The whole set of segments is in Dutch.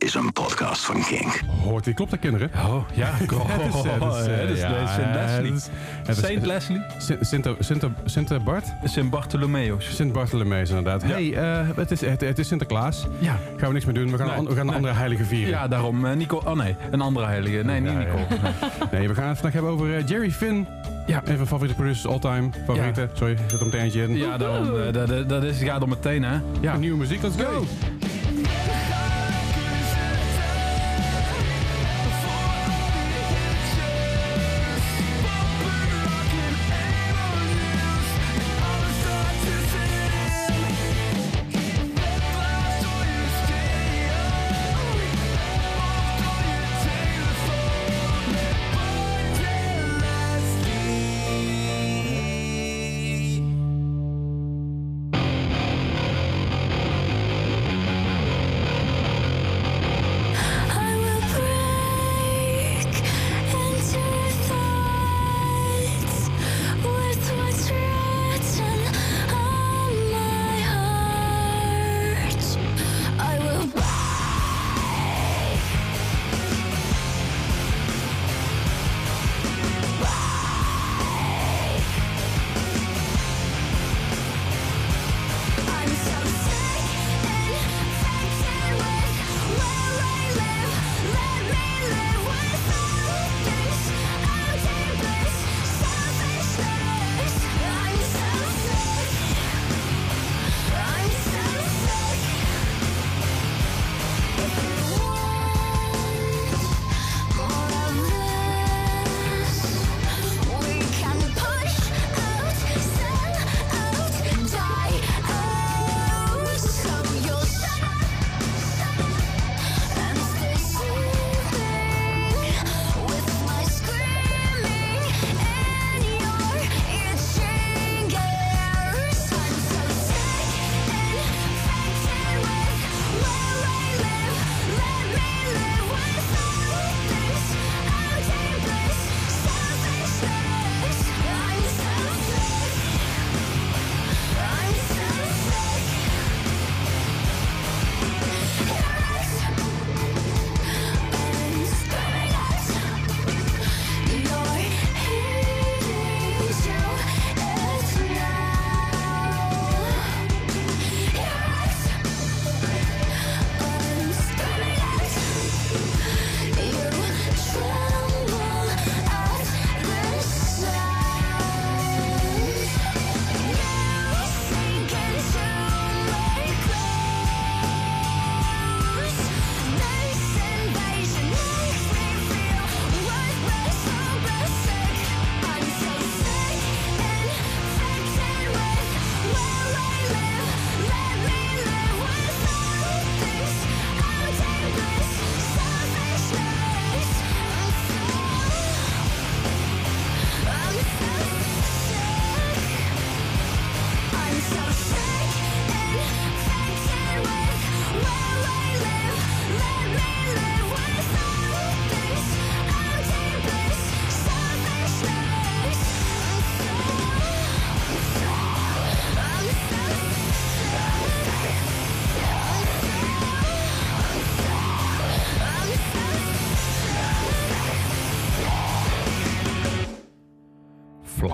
is een podcast van Kink. Hoort die klopt dat, kinderen? Oh, ja. Het is, het is, Het is Saint Leslie. Sint- Sint- Bart? Sint Bartholomeus. Sint Bartholomeus inderdaad. Hey, eh, het, is, het, het is Sinterklaas. Ja. Gaan we niks meer doen. We gaan, Nee, een, we gaan een nee. andere heilige vieren. Ja, daarom. eh, Nico. Oh nee, een andere heilige. Nee, niet Nico. ja. Nee, we gaan het vandaag hebben over eh, Jerry Finn. Ja. Een van favoriete producers all time. Favoriete. Sorry, zit er meteen eentje in. Ja, daarom. eh, dat, dat, dat is, gaat om meteen, hè? Ja, nieuwe muziek. Let's go.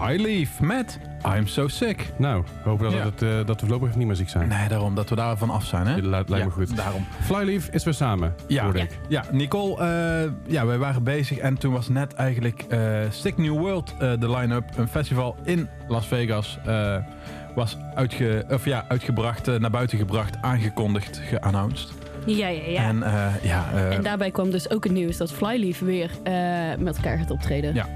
Flyleaf met I'm So Sick. Nou, hopen dat, Ja. het, eh, dat we voorlopig niet meer ziek zijn. Nee, daarom. Dat we daarvan af zijn, hè? Lijkt- lijkt me Ja, goed. Daarom. Flyleaf is weer samen, Ja, hoorde ja. ik. ja Nicole, eh, ja, wij waren bezig en toen was net eigenlijk eh Stick New World eh, de line-up. Een festival in Las Vegas eh, was uitge, of ja, uitgebracht, eh, naar buiten gebracht, aangekondigd, geannounced. Ja, ja, ja. En eh, ja, eh, En daarbij kwam dus ook het nieuws dat Flyleaf weer eh, met elkaar gaat optreden. Ja.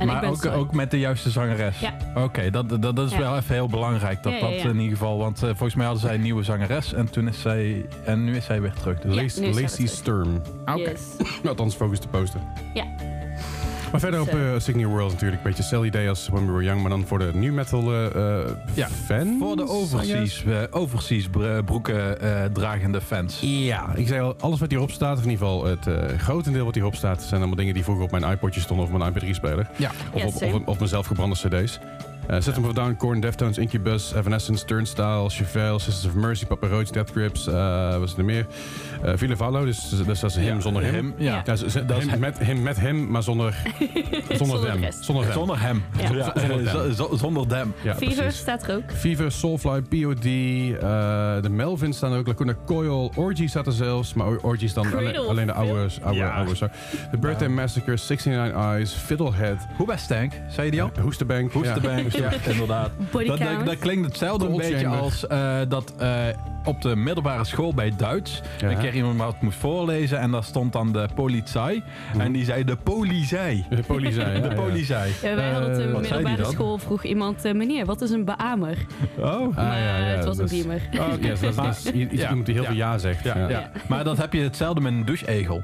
En ik maar ben ook, sorry. ook met de juiste zangeres. Ja. Oké, dat, dat, dat is Ja. wel even heel belangrijk. Dat Ja, ja, dat in ieder geval. Want eh, volgens mij hadden zij een nieuwe zangeres. En toen is zij. En nu is zij weer terug. Dus Lacey terug. Sturm. Oké. Yes. Althans, focus de poster. Ja. Maar verder op uh, New World natuurlijk. Een beetje Sally Day als When We Were Young. Maar dan voor de new metal eh eh, Ja, fans. Voor de overseas, eh, overseas br- broeken eh, dragende fans. Ja, ik zei al, alles wat hierop staat, of in ieder geval het eh grotendeel wat hierop staat, zijn allemaal dingen die vroeger op mijn iPodje stonden of mijn MP3-speler. Ja. Of, Ja, op, of op, op mijn zelfgebrande cd's. Eh, System of a Down, Korn, Deftones, Incubus, Evanescence, Turnstile, Chevelle, Sisters of Mercy, Papa Roach, Death Grips, eh wat is er meer? Eh Ville Valo, dus, dus dat is hem Ja, zonder hem. hem, ja. Dat is hem hem. met, hem met hem, maar zonder, zonder, rest. Zonder them. Zonder hem. Zonder. Ja, Fever staat er ook. Fever, Soulfly, POD, eh, de Melvins staan er ook, Lacuna Coil, Orgy staat er zelfs, maar Orgy is dan alleen, de oude, oude, Ja. oude. The Birthday Massacre, 69 Eyes, Fiddlehead, Hoe best Tank? Zei je die al? Hoestebank. Hoestebank, ja, inderdaad. Dat, dat, klinkt hetzelfde een beetje als eh, dat eh, op de middelbare school bij Duits Ja. een keer iemand wat moest voorlezen en daar stond dan de politie en die zei de politie. De politie. ja, De ja. politie. Ja, wij hadden op de Eh, zei die middelbare school vroeg iemand... meneer, wat is een beamer? Oh. Ah, maar ja, ja, het was een is- beamer. Oh, oké, dus dat is- iets- Ja. iemand die heel Ja. veel ja zegt. Ja, Ja. ja. Maar dat heb je hetzelfde met een doucheegel.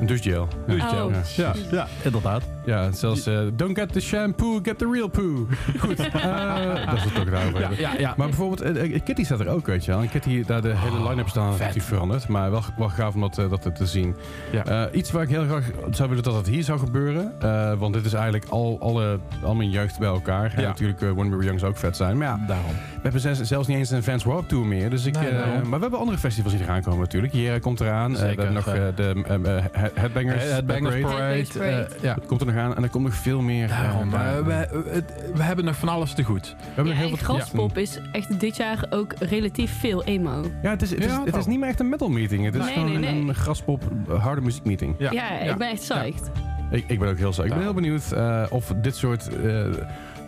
Een douchegel. Ja. Oh. Ja, inderdaad. Ja, zelfs eh, don't get the shampoo, get the real poo. Goed, eh, dat is het ook daarover. Ja, ja, ja. Maar bijvoorbeeld, eh, Kitty staat er ook, weet je wel. En Kitty, daar de hele line-up staan natuurlijk veranderd. Maar wel, wel gaaf om dat, dat te zien. Ja. Eh, iets waar ik heel graag zou willen dat het hier zou gebeuren. eh, want dit is eigenlijk al, alle, al mijn jeugd bij elkaar. En natuurlijk uh, When We Were Young zou ook vet zijn. Maar ja, Daarom. we hebben zelfs, zelfs niet eens een Vans Warped Tour meer. Dus ik, Nee, eh, maar we hebben andere festivals die eraan komen natuurlijk. Hier komt eraan. Eh, we Zeker, hebben nog de Head- Headbangers. Het Bangers Parade. Parade. Headbangers Parade. ja. Dat komt er nog aan. En er komt nog veel meer. Daarom. eh, eh, we, het- we hebben nog van alles te goed. We hebben Ja, nog heel en veel Graspop is echt dit jaar ook relatief veel emo. Ja, het is, het, is, Ja, het is wel. niet meer echt een metal meeting. Het is Nee, gewoon nee, nee. een, graspop eh, harde muziekmeeting. Ja, ik ben echt psyched. Ik, ik ben ook heel zo. Ik ben heel benieuwd eh, of dit soort eh,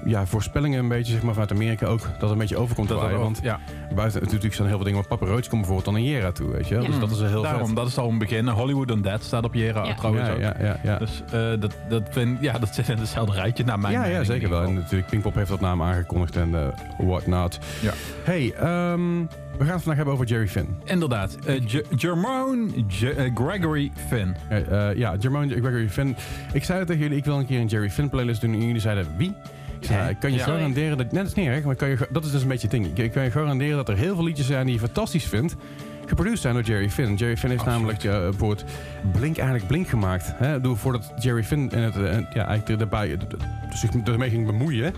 ja, voorspellingen een beetje zeg maar, vanuit Amerika ook dat een beetje overkomt Dat waaien. ook, Want ja. buiten natuurlijk zijn heel veel dingen. Maar Papa Roach komt bijvoorbeeld dan een Jera toe, weet je. Dus dat is een heel Daarom, vet. dat is al een begin. Hollywood Undead staat op Jera Ja. trouwens ja, ook. ja, ja, ja. Dus eh, dat, dat, vind, ja, dat zit in hetzelfde rijtje naar mijn ja, ja, zeker wel. En natuurlijk, Pinkpop heeft dat naam aangekondigd en uh, whatnot. Ja. Hey, ehm, we gaan het vandaag hebben over Jerry Finn. Inderdaad. eh, J- Jermone J- eh, Gregory Finn. Eh, eh, ja, Jermaine Gregory Finn. Ik zei het tegen jullie, ik wil een keer een Jerry Finn playlist doen. En jullie zeiden, wie? Hè? ik kan je Ja. garanderen dat... Nee, dat is niet erg, maar kan je, dat is dus een beetje het ding. Ik, kan je garanderen dat er heel veel liedjes zijn die je fantastisch vindt. Geproduceerd zijn door Jerry Finn. Jerry Finn heeft Absoluut. namelijk bijvoorbeeld Blink eigenlijk Blink gemaakt. Hè? Voordat Jerry Finn en het, en, ja, eigenlijk erbij, eh, zich ermee ging bemoeien,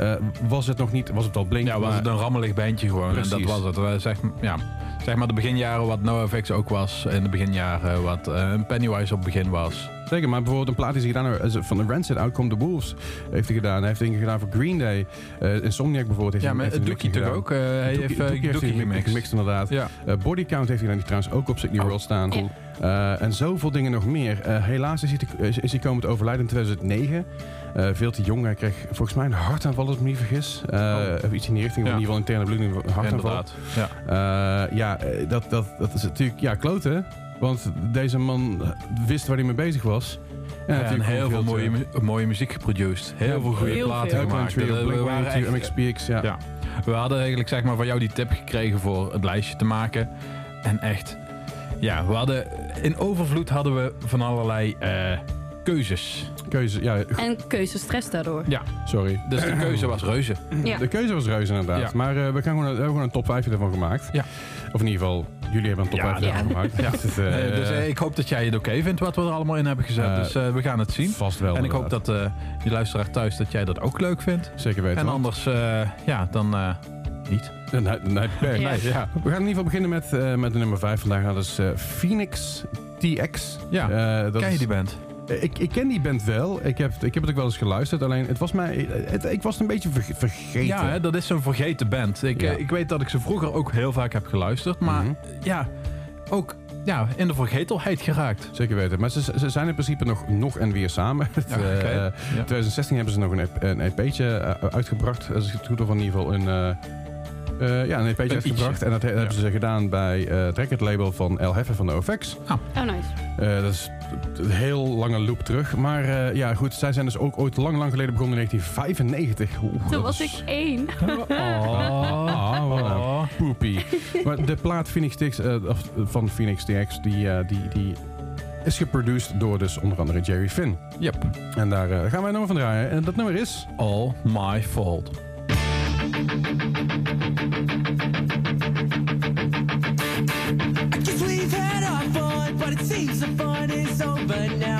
uh, was het nog niet, was het al Blink. Ja, was maar- het een rammelig bandje gewoon. Precies. En dat was het. We zeg, ja, zeg maar de beginjaren wat NoFX ook was. In de beginjaren wat eh, een Pennywise op het begin was. Zeker, maar bijvoorbeeld een plaat die hij gedaan heeft, van de Rancid, Outcome the Wolves, heeft hij gedaan. Hij heeft dingen gedaan voor Green Day. Uh, Insomniac bijvoorbeeld heeft Ja, hij maar heeft hij Dookie een toch gedaan. ook? Eh, hij Dookie- heeft eh, Dookie heeft Dookie hij gemixt. gemixt inderdaad. Ja. Uh, Body Count heeft hij dan trouwens ook op Sydney Oh, World staan. cool. Uh, en zoveel dingen nog meer. Uh, helaas is hij, te, is, is hij komen te overlijden in 2009. Uh, veel te jong. Hij kreeg volgens mij een hartaanval, als ik me niet vergis. Uh, Oh. Iets in die richting. Ja. In ieder geval interne bloeding, een hartaanval. Inderdaad. Ja. Uh, ja, eh, dat, dat, dat is natuurlijk ja, kloten. Want deze man wist waar hij mee bezig was. Ja, en heel veel mooie, mu- mooie muziek geproduced. Heel Ja, veel goede heel platen veel. gemaakt. Country, Dat- we, Blink waren 182, echt- MXPX, ja. Ja. we hadden eigenlijk zeg maar, van jou die tip gekregen voor het lijstje te maken. En echt, ja, we hadden, in overvloed hadden we van allerlei eh, keuzes. Keuze, ja, En keuzestress daardoor. Ja, sorry. dus de keuze was reuze. Ja. De keuze was reuze inderdaad. Ja. Maar uh, we, gaan gewoon, we hebben gewoon een top 5 ervan gemaakt. Ja. Of in ieder geval, jullie hebben een top Ja, 5 ervan ja. gemaakt. Ja. Dus, uh, Eh, dus eh, ik hoop dat jij het oké vindt wat we er allemaal in hebben gezet. Eh, dus eh, we gaan het zien. Vast wel. En ik hoop dat eh je luisteraar thuis dat jij dat ook leuk vindt. Zeker weten. En anders, eh, ja, dan eh, niet. Nee, nee, nee, nee. Ja. ja. We gaan in ieder geval beginnen met, uh, met de nummer 5 vandaag. Dat is uh, Phoenix TX. Ja. Uh, dat Ken je die band? Ik, ik ken die band wel. Ik heb, ik heb het ook wel eens geluisterd. Alleen, het was mij, het, ik was het een beetje verge- vergeten. Ja, hè, dat is zo'n vergeten band. Ik, Ja. eh, ik weet dat ik ze vroeger ook heel vaak heb geluisterd. Maar Mhm. ja, ook ja, in de vergetelheid geraakt. Zeker weten. Maar ze, ze zijn in principe nog, nog en weer samen. Ja, eh, eh, Ja. 2016 hebben ze nog een, EP een EP'tje eh, uitgebracht. Als ik het goed heb, in ieder geval een... eh, ja, een EP'tje uitgebracht. En dat he- hebben ze gedaan bij eh het recordlabel van El Heffe van de OFX. Oh, nice. Eh, dat is een heel lange loop terug. Maar ja, goed. Zij zijn dus ook ooit lang, lang geleden begonnen in 1995. Oeh, Toen was is- ik één. Ah, een Oh. poepie. maar de plaat Phoenix TX, van Phoenix TX, die, die, die is geproduced door dus onder andere Jerry Finn. Yep. En daar gaan wij een nummer van draaien. En dat nummer is... All my fault. I guess we've had our fun, but it seems the fun is over now,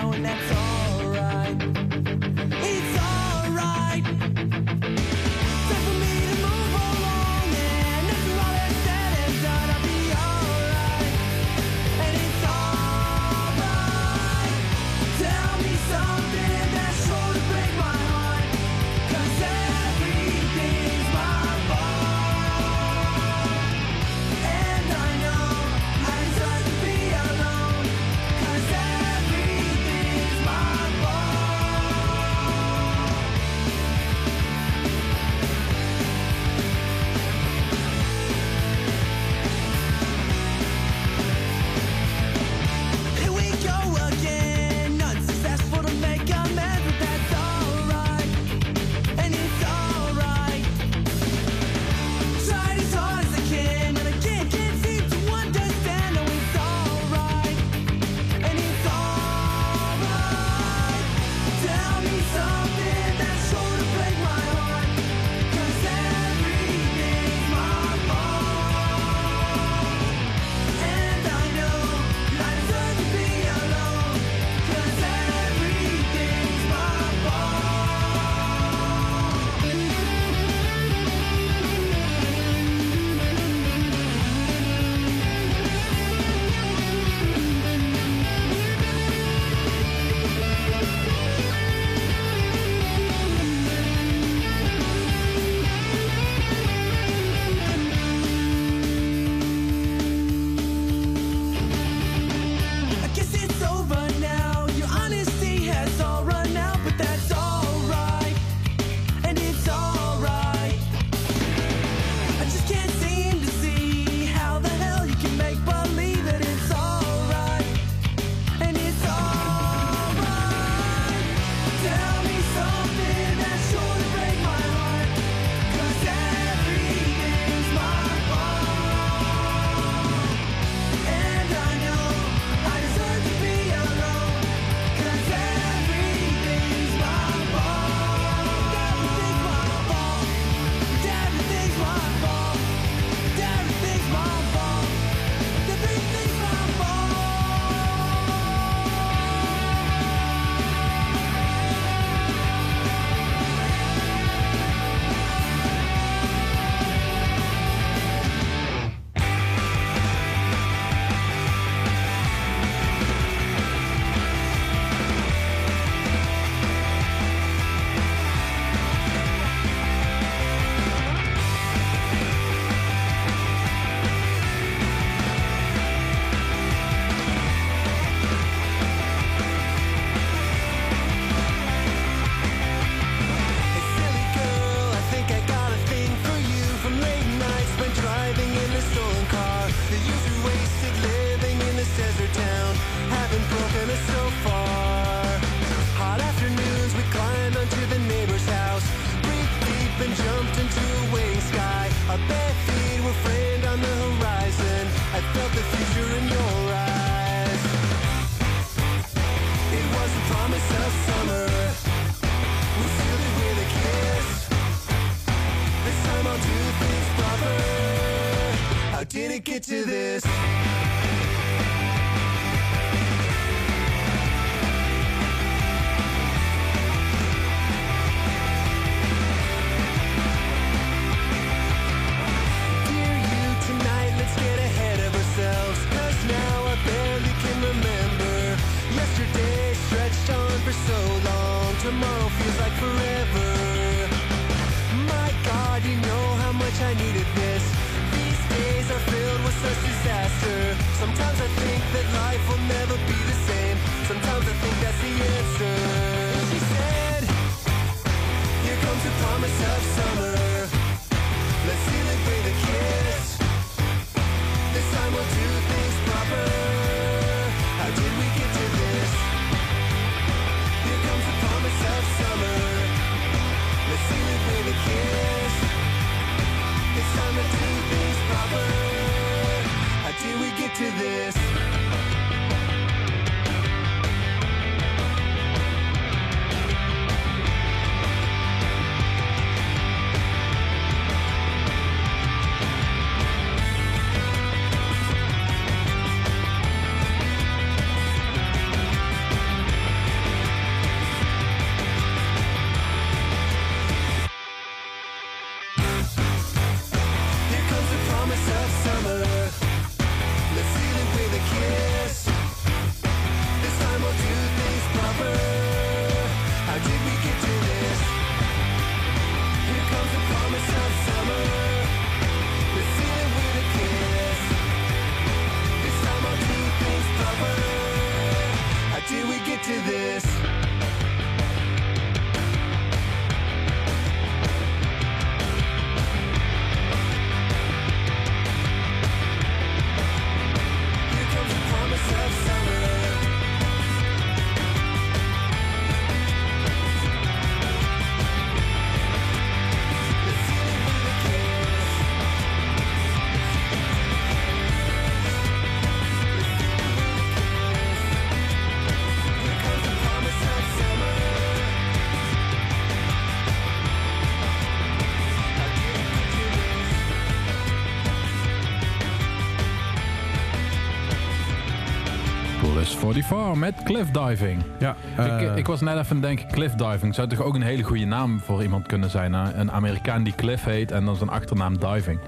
44 met cliff diving. Ja, ik, eh, ik was net even aan het denken, cliff diving zou toch ook een hele goede naam voor iemand kunnen zijn. hè? Een Amerikaan die Cliff heet en dan zijn achternaam diving.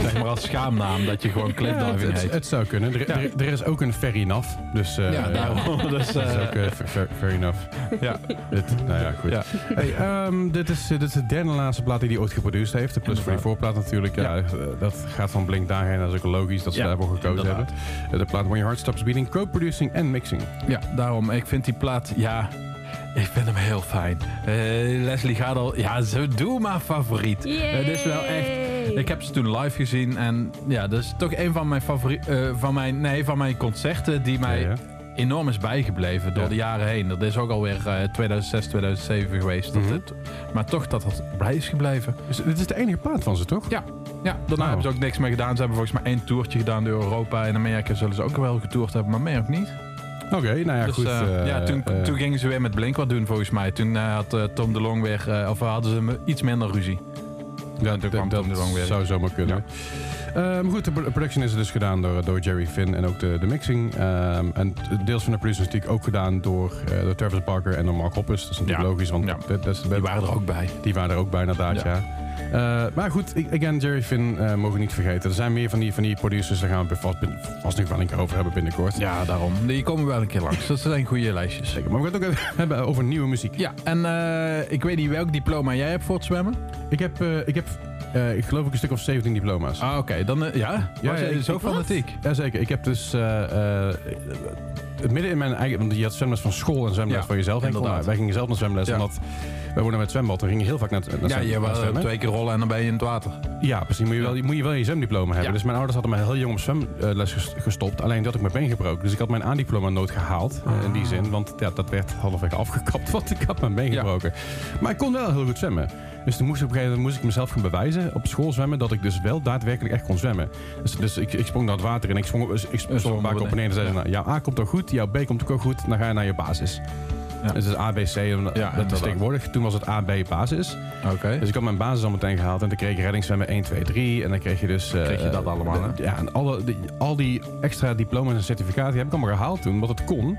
Zeg maar als schaamnaam dat je gewoon cliff ja, het, heet. het zou kunnen. Er, Ja. er, er is ook een fair enough. Dus, eh, ja, daarom. Dus, Dat is ook eh, fair, enough. ja. Dit, nou ja, goed. Ja. Hey, ehm, dit, is, dit is de derde en laatste plaat die hij ooit geproduceerd heeft. De Plus. 44 plaat natuurlijk. Ja, eh, dat gaat van Blink daarheen. Dat is ook logisch dat ze Ja, daarvoor gekozen inderdaad. hebben. Eh, de plaat When Your Heart Stops Beating, co-producing en mixing. ja, daarom. Ik vind die plaat, ja, ik vind hem heel fijn. Eh, Leslie gaat al, ja, zo doe maar favoriet. Het is wel echt, ik heb ze toen live gezien en ja, dat is toch een van mijn favorieten, van mijn, nee, van mijn concerten die mij Ja, ja. enorm is bijgebleven door Ja. de jaren heen. Dat is ook alweer eh 2006, 2007 geweest. dat Mhm. het, maar toch dat het blij is gebleven. Dus dit is de enige plaat van ze, toch? Ja, ja daarna Nou. hebben ze ook niks meer gedaan. Ze hebben volgens mij één toertje gedaan door Europa. In Amerika zullen ze ook wel getoerd hebben, maar meer ook niet. Oké, nou ja, dus, goed. eh, eh, ja, toen, eh, toen gingen ze weer met Blink wat doen volgens mij. Toen eh, had eh, Tom DeLong weer, eh, of hadden ze me- iets minder ruzie. Ja, dat, kwam dat zou zomaar kunnen. Eh, maar goed, de pro- production is dus gedaan door, door Jerry Finn en ook de, de mixing. Ehm, en deels van de producers natuurlijk ook gedaan door, eh, door Travis Barker en door Mark Hoppus. Dat is natuurlijk Ja. logisch, want Ja. dat, dat is, Die waren er ook bij. Die waren er ook bij, inderdaad, ja. Ja. Eh, maar goed, ik- again, Jerry Finn eh, mogen we niet vergeten. Er zijn meer van die, van die producers, daar gaan we vast, vast nog wel een keer over hebben binnenkort. Ja, daarom. Die komen wel een keer langs. Dat zijn goede lijstjes. Zeker, maar we gaan het ook hebben over nieuwe muziek. Ja, en eh, ik weet niet welk diploma jij hebt voor het zwemmen. Ik heb, ik heb ik geloof ik een stuk of 17 diploma's. Ah, oké. Dan, ja? Ja, Was ja, jij ik- zo fanatiek? Jazeker, ik heb dus het midden in mijn eigen... Want je had zwemles van school en zwemles Ja, van jezelf. Inderdaad. Wij gingen zelf naar zwemles, Ja. omdat wij woonden met zwembad. We gingen heel vaak naar, naar, Ja, je was zwemmen. twee keer rollen en dan ben je in het water. Ja, precies. Moet je wel, moet je wel je zwemdiploma hebben. Ja. Dus mijn ouders hadden mij heel jong op zwemles ges- gestopt. Alleen dat ik mijn been gebroken. Dus ik had mijn A-diploma nooit gehaald. eh, in die zin. Want ja, dat werd halfweg afgekapt. Want ik had mijn been Ja. gebroken. Maar ik kon wel heel goed zwemmen. Dus toen moest, ik op een gegeven moment moest ik mezelf gaan bewijzen op school zwemmen dat ik dus wel daadwerkelijk echt kon zwemmen. Dus, dus ik, ik sprong naar het water en ik sprong, ik sprong een paar keer op en neer en zei ze, nou, jouw A komt ook goed, jouw B komt ook goed, dan ga je naar je basis. Ja. Dus het is A, B, C, en dat is tegenwoordig. Toen was het A, B, basis. Oké. Dus ik had mijn basis al meteen gehaald en toen kreeg ik reddingszwemmen 1, 2, 3. En dan kreeg je dus... eh, Kreeg je dat allemaal, hè? Ja, en alle, die, al die extra diploma's en certificaten die heb ik allemaal gehaald toen, omdat het kon.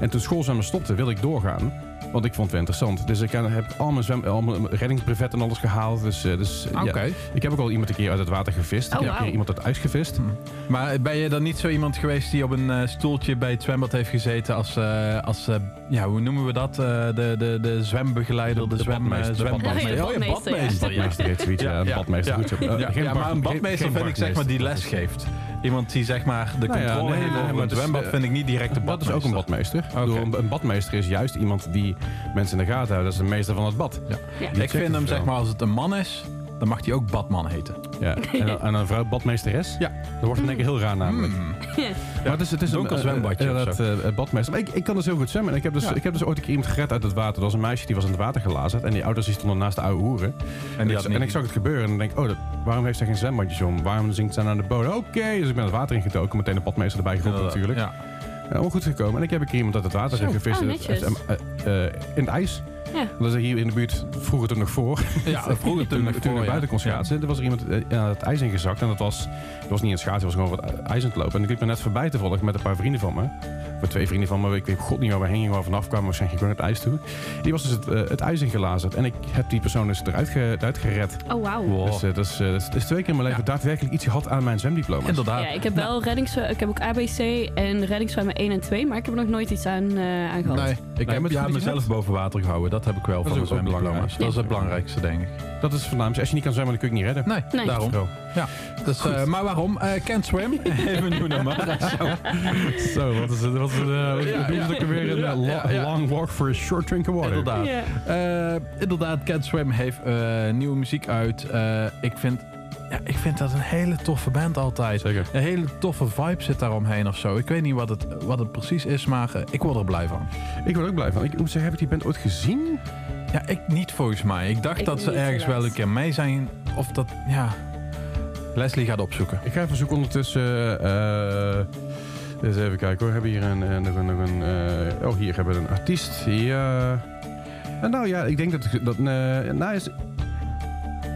En toen schoolzwemmen stopte, wilde ik doorgaan. Want ik vond het wel interessant. Dus ik heb al mijn, zwem, al mijn reddingsbrevet en alles gehaald. Dus, eh, dus ja. Oké. Ik heb ook al iemand een keer uit het water gevist. Oh, ik heb een keer wauw. iemand uit het ijs gevist. Maar ben je dan niet zo iemand geweest die op een eh, stoeltje bij het zwembad heeft gezeten als, eh, als eh, ja, hoe noemen we dat? Eh, de, de, de zwembegeleider, de, De zwem, badmeester, de zwembadmeester. badmeester. Oh ja, Badmeester, ja. badmeester. Ja. Badmeester ja. badmeester. ja. Goed zo. Eh, maar een badmeester vind ik zeg maar die les badmeester. geeft. Iemand die zeg maar de Nou ja, controle nee, heeft over maar het zwembad eh, vind ik niet direct de Dat is badmeester. ook een badmeester. Ik bedoel, Oké. een, badmeester is juist iemand die mensen in de gaten houdt. Dat is de meester van het bad. Ja. Ja. Die Ik vind hem zeg maar als het een man is, dan mag hij ook badman heten. Ja. En, een- en een vrouw badmeesteres? Ja. Dat wordt in één keer heel raar namelijk. Hmm. Maar het is, het is Donker een eh, zwembadje eh, of inderdaad, eh, badmeester. Maar ik, ik kan dus heel goed zwemmen. En ik heb dus, Ja. ik heb dus ooit een keer iemand gered uit het water. Dat was een meisje die was in het water gelazerd. En die ouders die stonden naast de oude hoeren. En, die ik, had en ik zag het gebeuren. En dan denk ik, oh, dat, waarom heeft zij geen zwembadjes om? Waarom zingt zij aan de bodem? Oké, dus ik ben het water ingedoken. Meteen de badmeester erbij geroepen natuurlijk. Ja. En allemaal goed gekomen. En ik heb een keer iemand uit het water Zo. gevist. Oh, netjes. eh, eh, eh, in het ijs. Ja. Dat is hier in de buurt vroeger toen nog voor. Ja, vroeger toen, toen, nog toen voor, buiten kon schaatsen, er was er iemand eh, aan het ijs ingezakt. En dat was, dat was niet een schaatsen, dat was gewoon wat ijs aan het lopen. En ik liep er net voorbij te volgen met een paar vrienden van me. Met twee vrienden van me. Ik weet god niet waar we hingen, waar we vanaf kwamen. Waarschijnlijk gewoon het ijs toe. Die was dus het, eh, het ijs ingelazerd. En ik heb die persoon dus eruit, ge, eruit gered. Oh, wauw. Wow. Dus dat, is, dat is- twee keer in mijn leven daadwerkelijk iets gehad aan mijn zwemdiploma. Inderdaad. Ja, ik heb wel reddingszwemmen. Ik heb ook ABC en reddingszwemmen 1 en 2, maar ik heb er nog nooit iets aan, eh aan gehad. Nee, ik heb het ja, mezelf boven water gehouden. Dat heb ik wel Dat van zwemdiploma's. belangrijk. Dat is het belangrijkste, denk ik. Dat is het voornaamste. Als je niet kan zwemmen, dan kun je het niet redden. Nee, Nee. daarom. Zo. Ja. Dus, eh, maar waarom? Eh can't swim. Even een nieuw nummer. Zo, wat is het? Wat is het? eh, Ja, weer? Een ja, lo- ja, ja. long walk for a short drink of water. Inderdaad. Eh, inderdaad, Can't Swim heeft eh, nieuwe muziek uit. Eh, ik, vind, ja, ik vind dat een hele toffe band altijd. Zeker. Een hele toffe vibe zit daaromheen of zo. Ik weet niet wat het, wat het precies is, maar eh, ik word er blij van. Ik word er ook blij van. Ik moet zeggen, heb ik die band ooit gezien? Ja, ik niet volgens mij. Ik dacht Ik dat ze ergens wel een keer mee zijn. Of dat, ja... Leslie gaat opzoeken. Ik ga even zoeken ondertussen. eh eens even kijken hoor. We hebben hier een, nog een. Nog een eh, oh, hier hebben we een artiest. Ja. En nou ja, ik denk dat. dat eh, nou, is,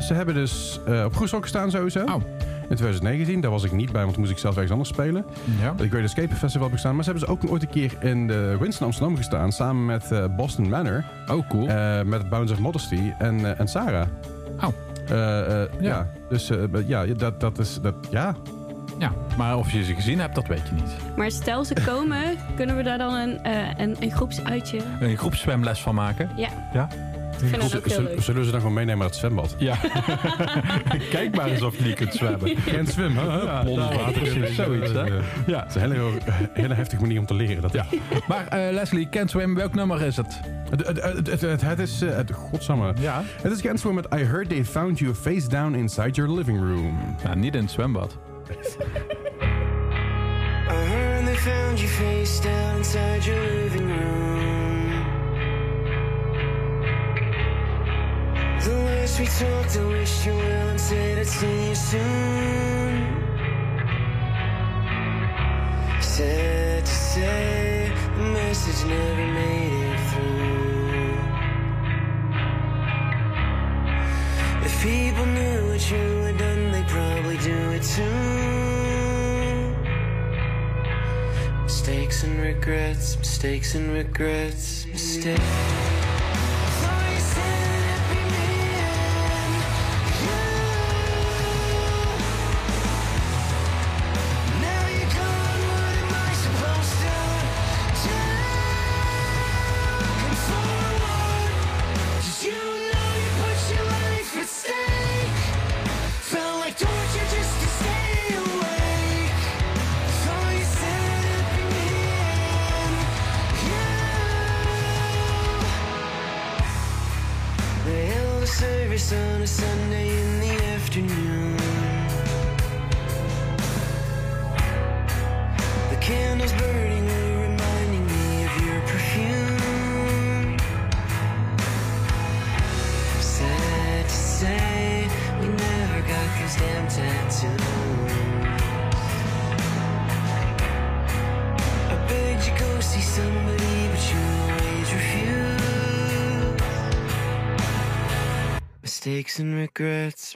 ze hebben dus eh, op Groesrock gestaan sowieso. Oh. In 2019, daar was ik niet bij, want moest ik zelf ergens anders spelen. Ja. Ik weet Escape Festival heb gestaan, maar ze hebben dus ook ooit een keer in de Winston Amsterdam gestaan, samen met eh, Boston Manor, Oh, cool. eh, met Bounds of Modesty en, eh, en Sarah. Oh. Eh, eh, ja. Ja. dus eh, ja, dat, dat is, dat, ja, ja. Maar of je ze gezien hebt, dat weet je niet. Maar stel ze komen, kunnen we daar dan een, eh, een, een groepsuitje... Een groepszwemles van maken. Ja. Ja? Ik vind ook heel Zullen- leuk. Zullen we ze dan gewoon meenemen naar het zwembad? Ja. Kijk maar eens of je niet kunt zwemmen. Geen zwemmen, hè? Ja, nou, water. zoiets, hè? Ja. Ja. Het is een hele, hele heftige manier om te leren. Dat Ja. Maar eh, Leslie, Can't Swim, welk nummer is het? Het, het, het, is... eh, Het, godsamme. Ja. Het is Can't Swim met I Heard They Found You Face Down Inside Your Living Room. Ja, niet in het zwembad. I heard they found you face down inside your living room. The last we talked, I wished you well and said I'd see you soon. Sad to say, the message never made it through. If people knew what you had done, they'd probably do it too. Mistakes and regrets, mistakes and regrets, mistakes.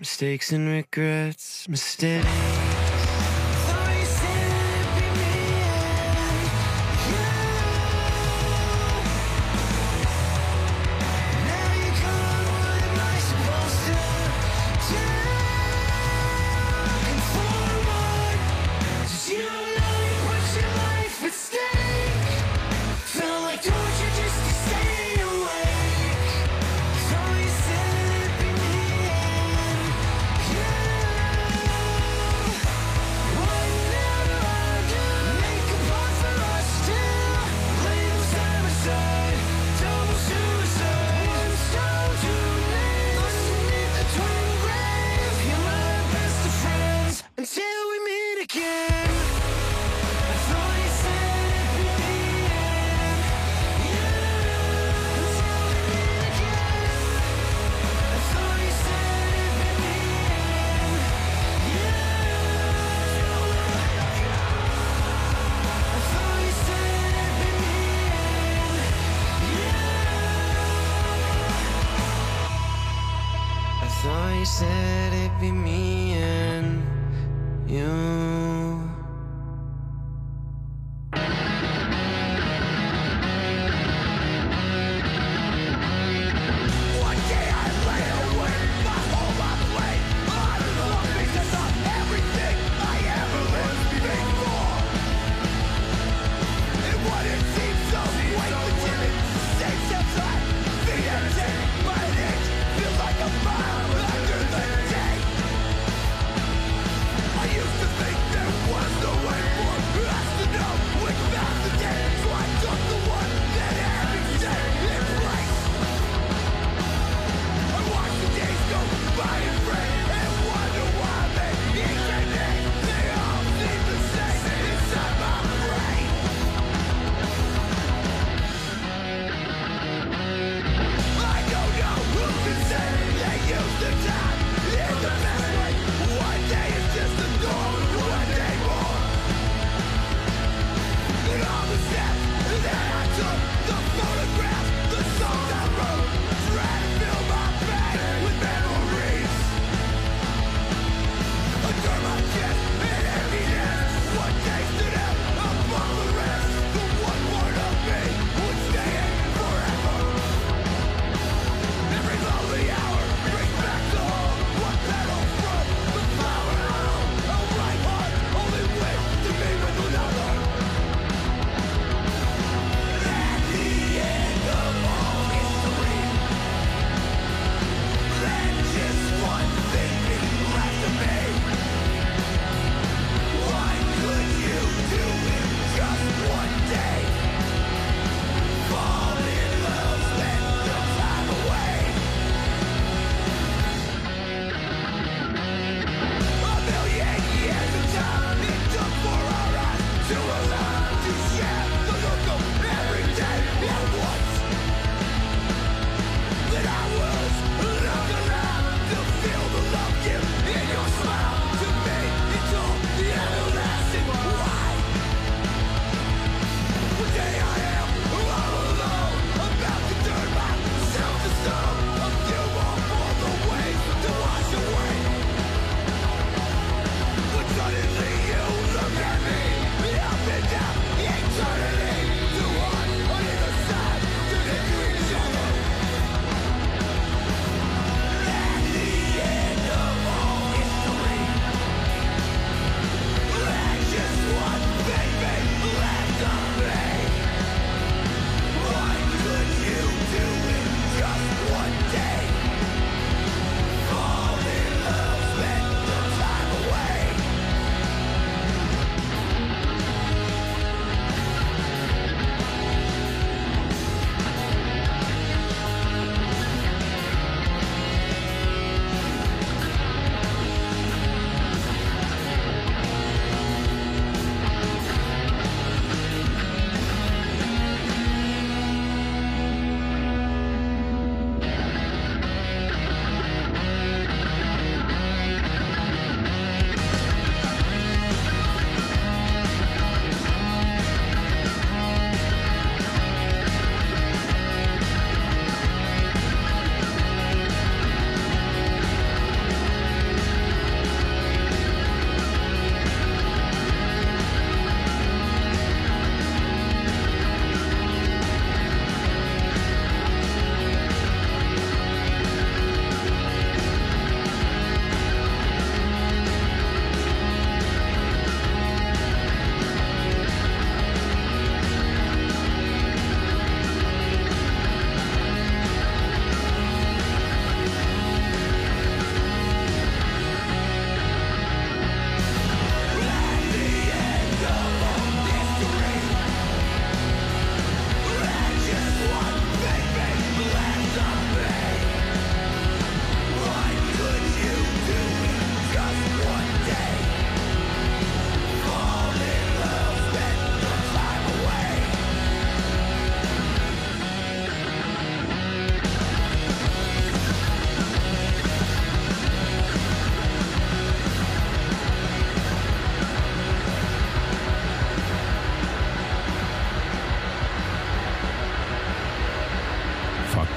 Mistakes and regrets, mistakes.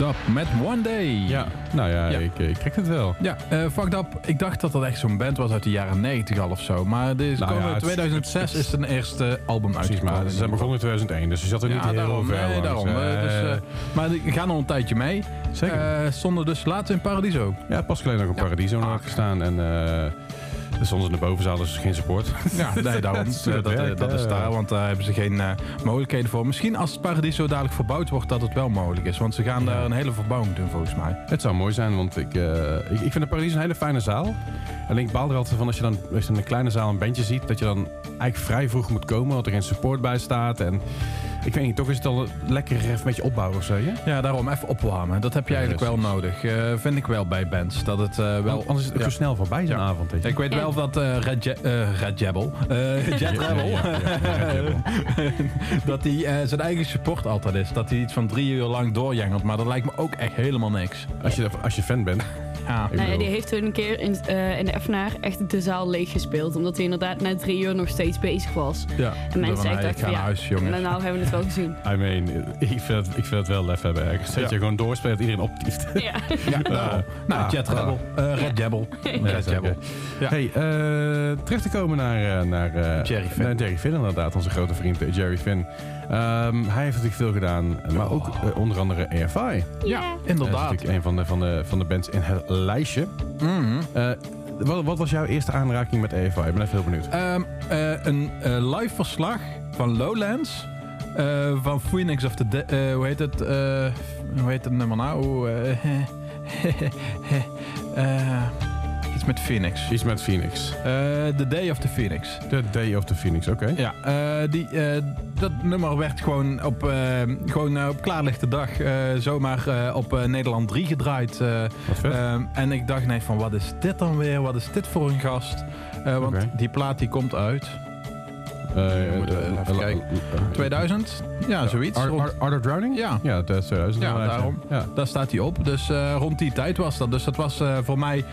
Fucked Up met One Day. Ja, nou ja, Ja. Ik, ik het wel. Ja, eh, Fucked Up. Ik dacht dat dat echt zo'n band was uit de jaren 90 al of zo. Maar deze Nou ja, komen in het is- 2006 het is- zijn eerste album Precies, uitgekomen. maar ze zijn begonnen in 2001, dus je zat er niet heel daarom. ver Nee, daarom. Eh, eh, dus, eh, maar die gaan al een tijdje mee. Zeker. Eh, stonden dus laatst in Paradiso. ja, pas geleden nog ja. Paradiso nog Ah. gestaan en eh er ze in de bovenzaal, dus geen support. Ja, nee, daarom. Dat Eh, dat, eh, werkt, dat hè. is daar, want daar hebben ze geen eh, mogelijkheden voor. Misschien als het Paradiso dadelijk verbouwd wordt, dat het wel mogelijk is. Want ze gaan daar een hele verbouwing doen, volgens mij. Het zou mooi zijn, want ik, eh, ik, ik vind de Paradiso een hele fijne zaal. Alleen ik baal er altijd van als je dan als je in een kleine zaal een bandje ziet, dat je dan eigenlijk vrij vroeg moet komen, want er geen support bij staat. En ik weet niet, toch is het al lekker even een beetje opbouwen of zo, ja? Ja, daarom even opwarmen. Dat heb je Ja, eigenlijk wel nodig. Eh, vind ik wel bij bands. Dat het eh, wel... Anders is het ja. zo snel voorbij zo'n Ja. avond. Weet je. Ik weet wel dat eh Red, Je eh, Red eh, Jet Rebel, Ja, ja, ja, Red Rebel. dat hij eh, zijn eigen support altijd is. Dat hij iets van drie uur lang doorjengelt. Maar dat lijkt me ook echt helemaal niks. Als je, als je fan bent. Ja. Nou die heeft toen een keer in, eh, in de Eftenaar echt de zaal leeg gespeeld. Omdat hij inderdaad na drie uur nog steeds bezig was. ja. En mensen echt dachten ga van naar ja, huis, jongens. nou, nou hebben we het wel gezien. I mean, ik vind het, ik vind het wel lef hebben ergens. Dat Ja. je gewoon doorspeelt, iedereen optieft. ja. Ja, daarom. nou, ah, Jet. Rebel. Red Jabble. Red zeker. Jabble. Ja. Hey, eh, terug te komen naar, eh, naar, eh, Jerry Finn. naar Jerry Finn, inderdaad. Onze grote vriend Jerry Finn. Ehm, hij heeft natuurlijk veel gedaan, maar ook eh, onder andere AFI. Ja, Dat is inderdaad. natuurlijk een van de, van, de, van de bands in het lijstje. Mhm. Eh, wat, wat was jouw eerste aanraking met AFI? Ik ben even heel benieuwd. Ehm, eh, een eh, live verslag van Lowlands. eh, van Phoenix of the De- eh, hoe heet het? eh, hoe heet het nummer nou? Eh, eh, iets met Phoenix. Iets met Phoenix. Eh, the Day of the Phoenix. The Day of the Phoenix, oké. Ja, eh, die, eh, dat nummer werd gewoon op, gewoon, op klaarlichte dag zomaar op Nederland 3 gedraaid. en ik dacht, nee, van wat is dit dan weer? Wat is dit voor een gast? Want die plaat die komt uit even eh, kijken. eh, 2000? Ja, zoiets. Art, of Drowning? Ja. Ja, dat is 2000. Ja, inderdaad, daarom. Ja. Daar staat hij op. Dus eh, rond die tijd was dat. Dus dat was eh, voor mij,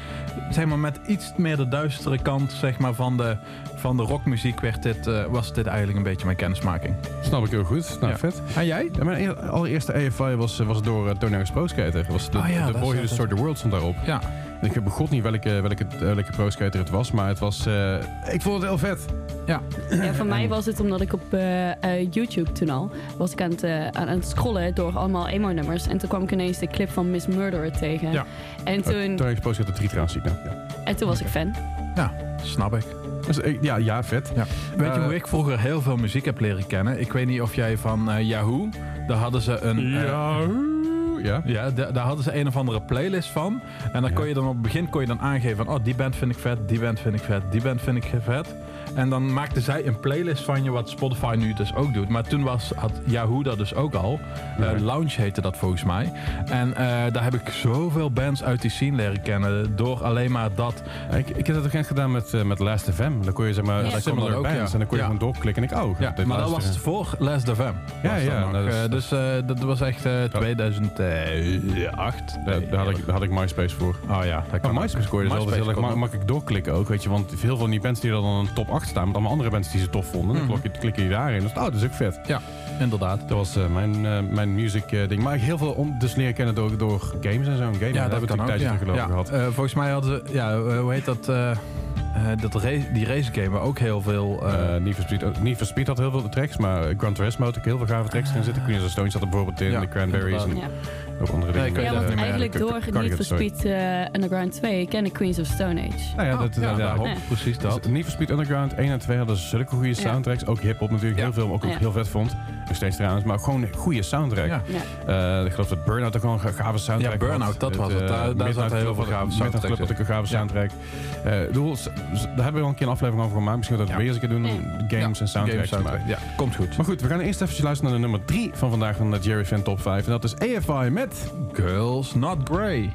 zeg maar, met iets meer de duistere kant zeg maar, van, de, van de rockmuziek werd dit, eh, was dit eigenlijk een beetje mijn kennismaking. Snap ik heel goed. Nou, Ja. vet. En jij? Ja, mijn eer- allereerste AFI was, eh, was door uh, Tony Pro Skater. Was de, Oh ja, de Boy Who Destroyed the World stond daarop. Ja. Ik heb begot niet welke, welke, welke Pro Skater het was, maar het was... eh, ik vond het heel vet. Ja. Ja, voor mij was het omdat ik op eh, eh, YouTube toen al was ik aan het, eh, aan, aan het scrollen door allemaal emo-nummers. En toen kwam ik ineens de clip van Miss Murderer tegen. Ja. En, toen, 3 trouwens zie ik nou. Ja. en toen was ik fan. Ja, snap ik. Dus, ja, ja, vet. Ja. Weet je hoe ik vroeger heel veel muziek heb leren kennen? Ik weet niet of jij van eh, Yahoo, daar hadden ze een... Ja. Ja. Ja, da- daar hadden ze een of andere playlist van. En dan kon je dan op het begin kon je dan aangeven van... Oh, die band vind ik vet, die band vind ik vet, die band vind ik vet. En dan maakten zij een playlist van je, wat Spotify nu dus ook doet. Maar toen was, had Yahoo dat dus ook al. Eh, Ja. Lounge heette dat volgens mij. En eh, daar heb ik zoveel bands uit die scene leren kennen. Door alleen maar dat. Ik, ik heb dat ook echt gedaan met, eh, met Last FM. Dan kon je zeg maar Ja. Similar ook, bands ja. en dan kon je gewoon doorklikken en ik, oh, Ja, maar dat was voor Last of M. Ja, ja, dat Eh, dus dat was echt eh 2008. Daar, daar, had ik, daar had ik MySpace voor. Oh ja, dat Maar MySpace kon je dus heel erg makkelijk doorklikken ook, weet je. Want veel van die bands die dan een top 8 staan, met allemaal andere bands die ze tof vonden, dan Mhm. klok je- daarin. Dus, oh, dat is ook vet. Inderdaad. Dat was eh, mijn, eh, mijn music eh, ding. Maar ik heel veel om, dus leren kennen door, door games en zo. Game, Ja, daar hebben we natuurlijk een geloof ik ja. gehad. Eh, volgens mij hadden ze, ja, hoe heet dat? Eh, eh, dat race, die race game waar ook heel veel. eh, Eh Need, for Speed, ook- Need for Speed had heel veel tracks, maar eh, Gran Turismo had ook heel veel gave tracks erin zitten. Queen of the Stones zat er bijvoorbeeld in, Ja, de Cranberries en. Ja, ook andere dingen. ja dat want niet meer- eigenlijk door Need for. Speed eh, Underground 2 ken ik Queens of Stone Age. Nou ja, dat, ja, ja, daarom, Ja. precies dat. Dus Need for Speed Underground 1 en 2 hadden zulke goede soundtracks. Ook hip-hop natuurlijk, Ja. heel veel, ook, ook Ja. heel vet vond. Nog steeds trouwens, maar gewoon een goede soundtrack. Ja. Ja. Eh, ik geloof dat Burnout ook gewoon een gave soundtrack Ja, Burnout, had. dat was het. eh, Daar- Midnight zaten heel veel gave Midnight soundtracks Club had ook een gave Ja. soundtrack. Eh, ik bedoel, s- s- daar hebben we al een keer een aflevering over gemaakt. Misschien dat we Ja. weer eens een keer doen. Ja. Games en soundtracks. Soundtrack. Ja, komt goed. Maar goed, we gaan eerst even luisteren naar de nummer 3 van vandaag van de Jerry Fan Top 5. En dat is AFI met... Girls Not Grey.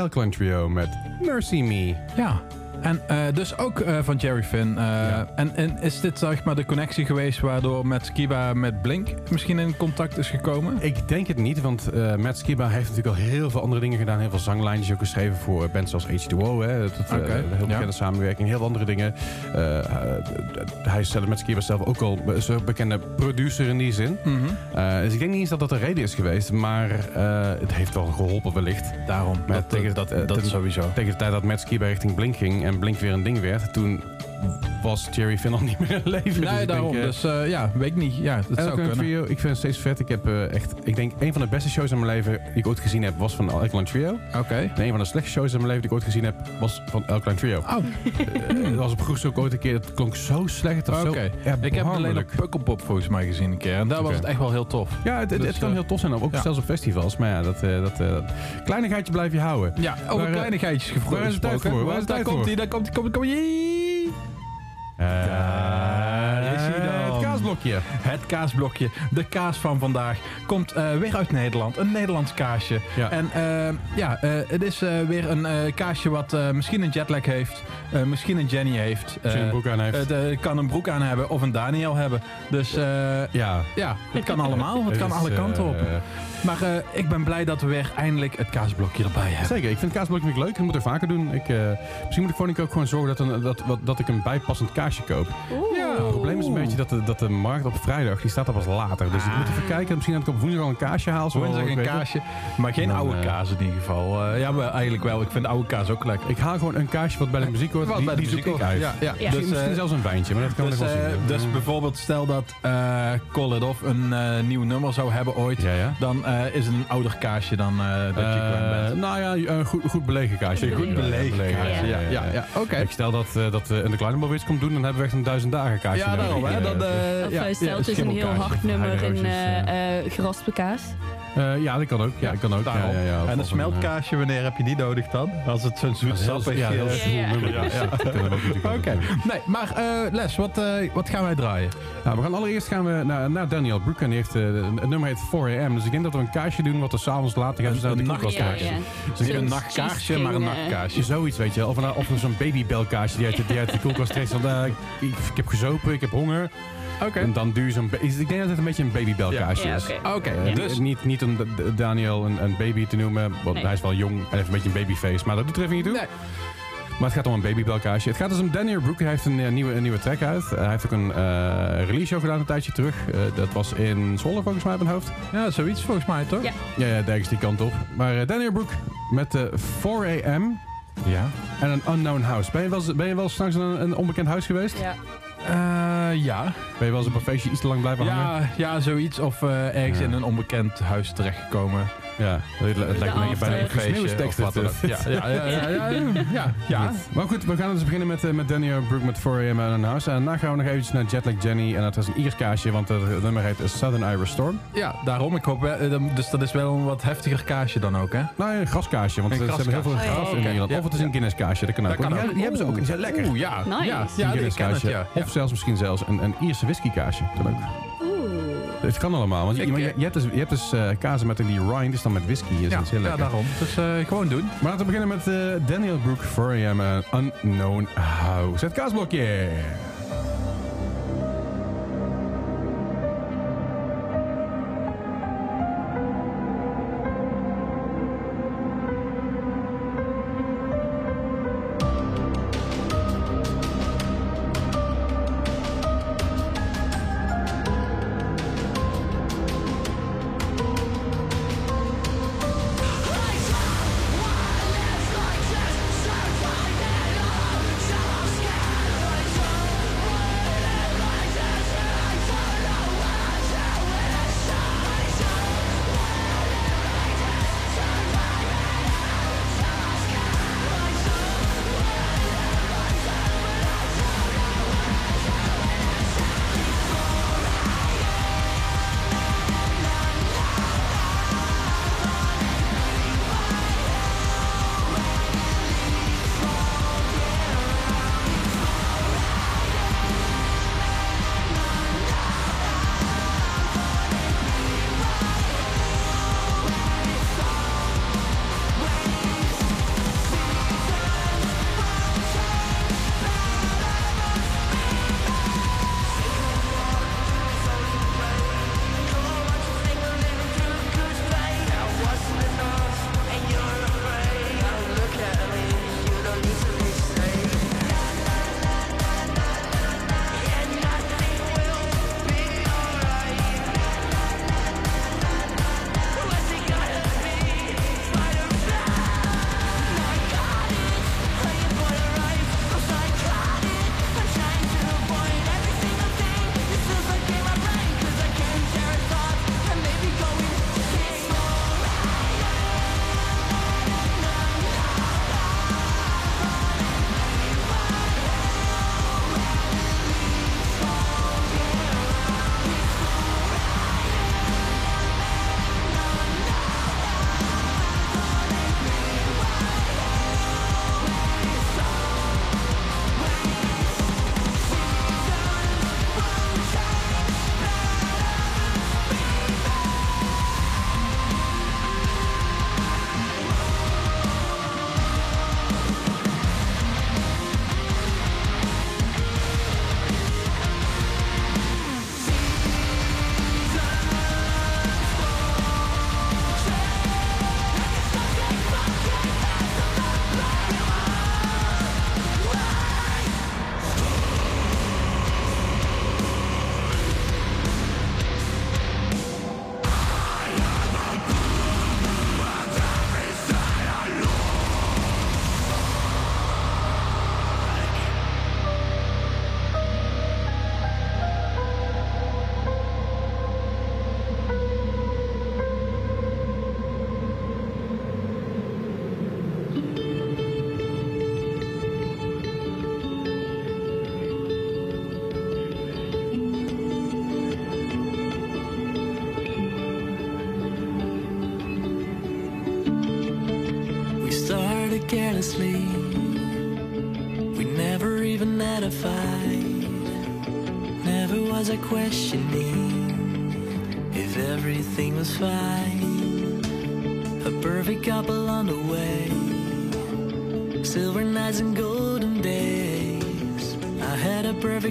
Alkaline Trio met Mercy Me. Ja. En eh, dus ook eh, van Jerry Finn. eh, Ja. en, en is dit zeg maar de connectie geweest waardoor met Skiba met Blink misschien in contact is gekomen? Ik denk het niet, want eh Matt Skiba heeft natuurlijk al heel veel andere dingen gedaan. Heel veel zanglijntjes ook geschreven voor bands zoals H2O. Hè, dat, eh, een heel bekende ja. samenwerking. Heel veel andere dingen. Hij is zelf, Matt Skiba zelf ook al een bekende producer in die zin. Mhm. Eh, dus ik denk niet eens dat dat de reden is geweest. Maar eh, het heeft wel geholpen wellicht. Daarom. Maar dat, tegen- dat, dat sowieso. Tegen de tijd dat Matt Skiba richting Blink ging en Blink weer een ding werd, toen was Jerry Finn al niet meer in leven. Nee, ik daarom. Denk, eh, dus eh, ja, weet ik niet. Ja, dat zou Alkaline kunnen. Trio, ik vind het steeds vet. Ik heb eh, echt, ik denk, een van de beste shows in mijn leven die ik ooit gezien heb, was van Alkaline Trio. Oké. En een van de slechtste shows in mijn leven die ik ooit gezien heb, was van Alkaline Trio. Oh, Eh, Dat was op Groes ook ooit een keer, dat klonk zo slecht. Oké. Ik heb alleen op. Pukkelpop volgens mij gezien een keer. En daar was het echt wel heel tof. Ja, het, het, Dus, het kan eh, heel tof zijn, ook ja. zelfs op festivals. Maar ja, dat, eh, dat, eh, kleinigheidje blijf je houden. Ja, over Waar, eh, kleinigheidjes gevro- waar is het tijd gesproken. voor? Waar is het Daar tijd voor? hij, daar komt hij, komt hij, komt hij. Daar kaasblokje. Het kaasblokje, de kaas van vandaag, komt eh, weer uit Nederland. Een Nederlands kaasje. Ja. En eh, ja, eh, het is eh, weer een eh, kaasje wat eh, misschien een jetlag heeft, eh, misschien een Jenny heeft. Eh, een broek aan heeft. Het kan een broek aan hebben of een Daniel hebben. Dus eh, ja. ja, het kan allemaal. Het kan alle kanten op. Maar eh, ik ben blij dat we weer eindelijk het kaasblokje erbij hebben. Zeker, ik vind kaasblokje vind ik leuk. Dat moet ik vaker doen. Ik, eh, misschien moet ik gewoon, ook gewoon zorgen dat, een, dat, wat- dat ik een bijpassend kaasje koop. Oeh. Het probleem is een beetje dat de, dat de markt op vrijdag, die staat er pas later. Dus ik moet even kijken. Misschien dat ik op woensdag al een kaasje haal. Woensdag een kaasje, maar geen oude eh, kaas in ieder geval. Eh, ja, maar eigenlijk wel. Ik vind oude kaas ook lekker. Ik haal gewoon een kaasje wat bij de muziek hoort. Wat Die, bij de die muziek hoort. uit. Ja, ja. Ja. Misschien, Dus, misschien eh, zelfs een wijntje, maar dat kan Dus, wel zien. dus bijvoorbeeld stel dat Call It Off een nieuw nummer zou hebben ooit. Ja, ja. Dan is het een ouder kaasje dan dat je gewend bent. nou ja, een goed, goed belegen kaasje. Goed belegen kaasje, ja, ja, ja. Oké. Ik stel dat, dat een de Kleinebouw iets komt doen, dan hebben we echt een duizend dagen kaasje. Ja, nodig. daarom. Hè? Eh, Dan, eh, Of ja, eh, het is een heel hard nummer in eh, eh, geraspte kaas. Eh, ja, dat kan ook. Ja, dat kan ook. Ja, Daarom. ja, ja, Of- en een smeltkaasje, wanneer heb je die nodig dan? Als het zo'n zoet Een sappig... ja, heel zwoel Ja, ja. nummer is. Dat ook Oké, nee, maar eh, Les, wat, eh, wat gaan wij draaien? Nou, we gaan allereerst gaan we naar, naar Daniel Broek. En die heeft, eh, het nummer heet 4am. Dus ik denk dat we een kaarsje doen wat we s'avonds later gaan Een- de een ja. Dus niet een Zo'n nachtkaarsje, maar een nachtkaarsje. Zoiets, weet je. Of een, of zo'n babybelkaarsje die uit, de- die uit de koelkast trekt. Want, ik, ik heb gezopen, ik heb honger. Oké. En dan duur je zo'n... Ik denk dat het een beetje een babybelkaarsje Ja, is. oké. Oké, Eh, dus... niet, niet om Daniel een, een baby te noemen, want Nee. hij is wel jong en heeft een beetje een babyface, maar dat doet er even niet toe. Nee. Maar het gaat om een babybelkaarsje. Het gaat dus om Daniel Brook. Hij heeft een, eh, nieuwe, een nieuwe track uit. Eh, hij heeft ook een eh, release show gedaan een tijdje terug. Eh, dat was in Zwolle volgens mij op mijn hoofd. Ja, zoiets volgens mij, toch? Ja. Ja, ja die kant op. Maar eh, Daniel Brook met de 4am Ja. en een unknown house. Ben je wel, ben je wel in een, een onbekend huis geweest? Ja. Eh, ja. Ben je wel eens op een feestje iets te lang blijven hangen? Ja, zoiets. Of eh, ergens Ja. in een onbekend huis terechtgekomen. Ja, het, lijkt me bijna een feestje of wat dan ook. Ja, ja, ja, ja, ja, ja, ja, ja. Maar goed, we gaan dus beginnen met, eh, met Daniel Brook met 4am en een house. En daarna gaan we nog eventjes naar Jetlag Jenny. En dat is een Iers kaasje, want het nummer heet Southern Irish Storm. Ja, daarom. Ik hoop eh, dus dat is wel een wat heftiger kaasje dan ook, hè? Nou, een graskaasje, want ze hebben heel veel gras Oh, in. Ierland. Ja, Of het is een. Guinness kaasje, dat kan ook. Dat kan Want ook. Die, die hebben ze ook en die zijn lekker. Oeh, ja. Nice. Ja, Een Guinness kaasje. Of zelfs misschien zelfs een, een Ierse whisky kaasje. Kan ook. Oeh. Het kan allemaal. Want je, Ik, maar je, eh, je hebt dus, je hebt dus eh, kazen met die rind, is dan met whisky. Is Ja, heel ja, daarom. Dus eh, gewoon doen. Maar laten we beginnen met Daniel Brook, 4am, en Unknown House. Het kaasblokje.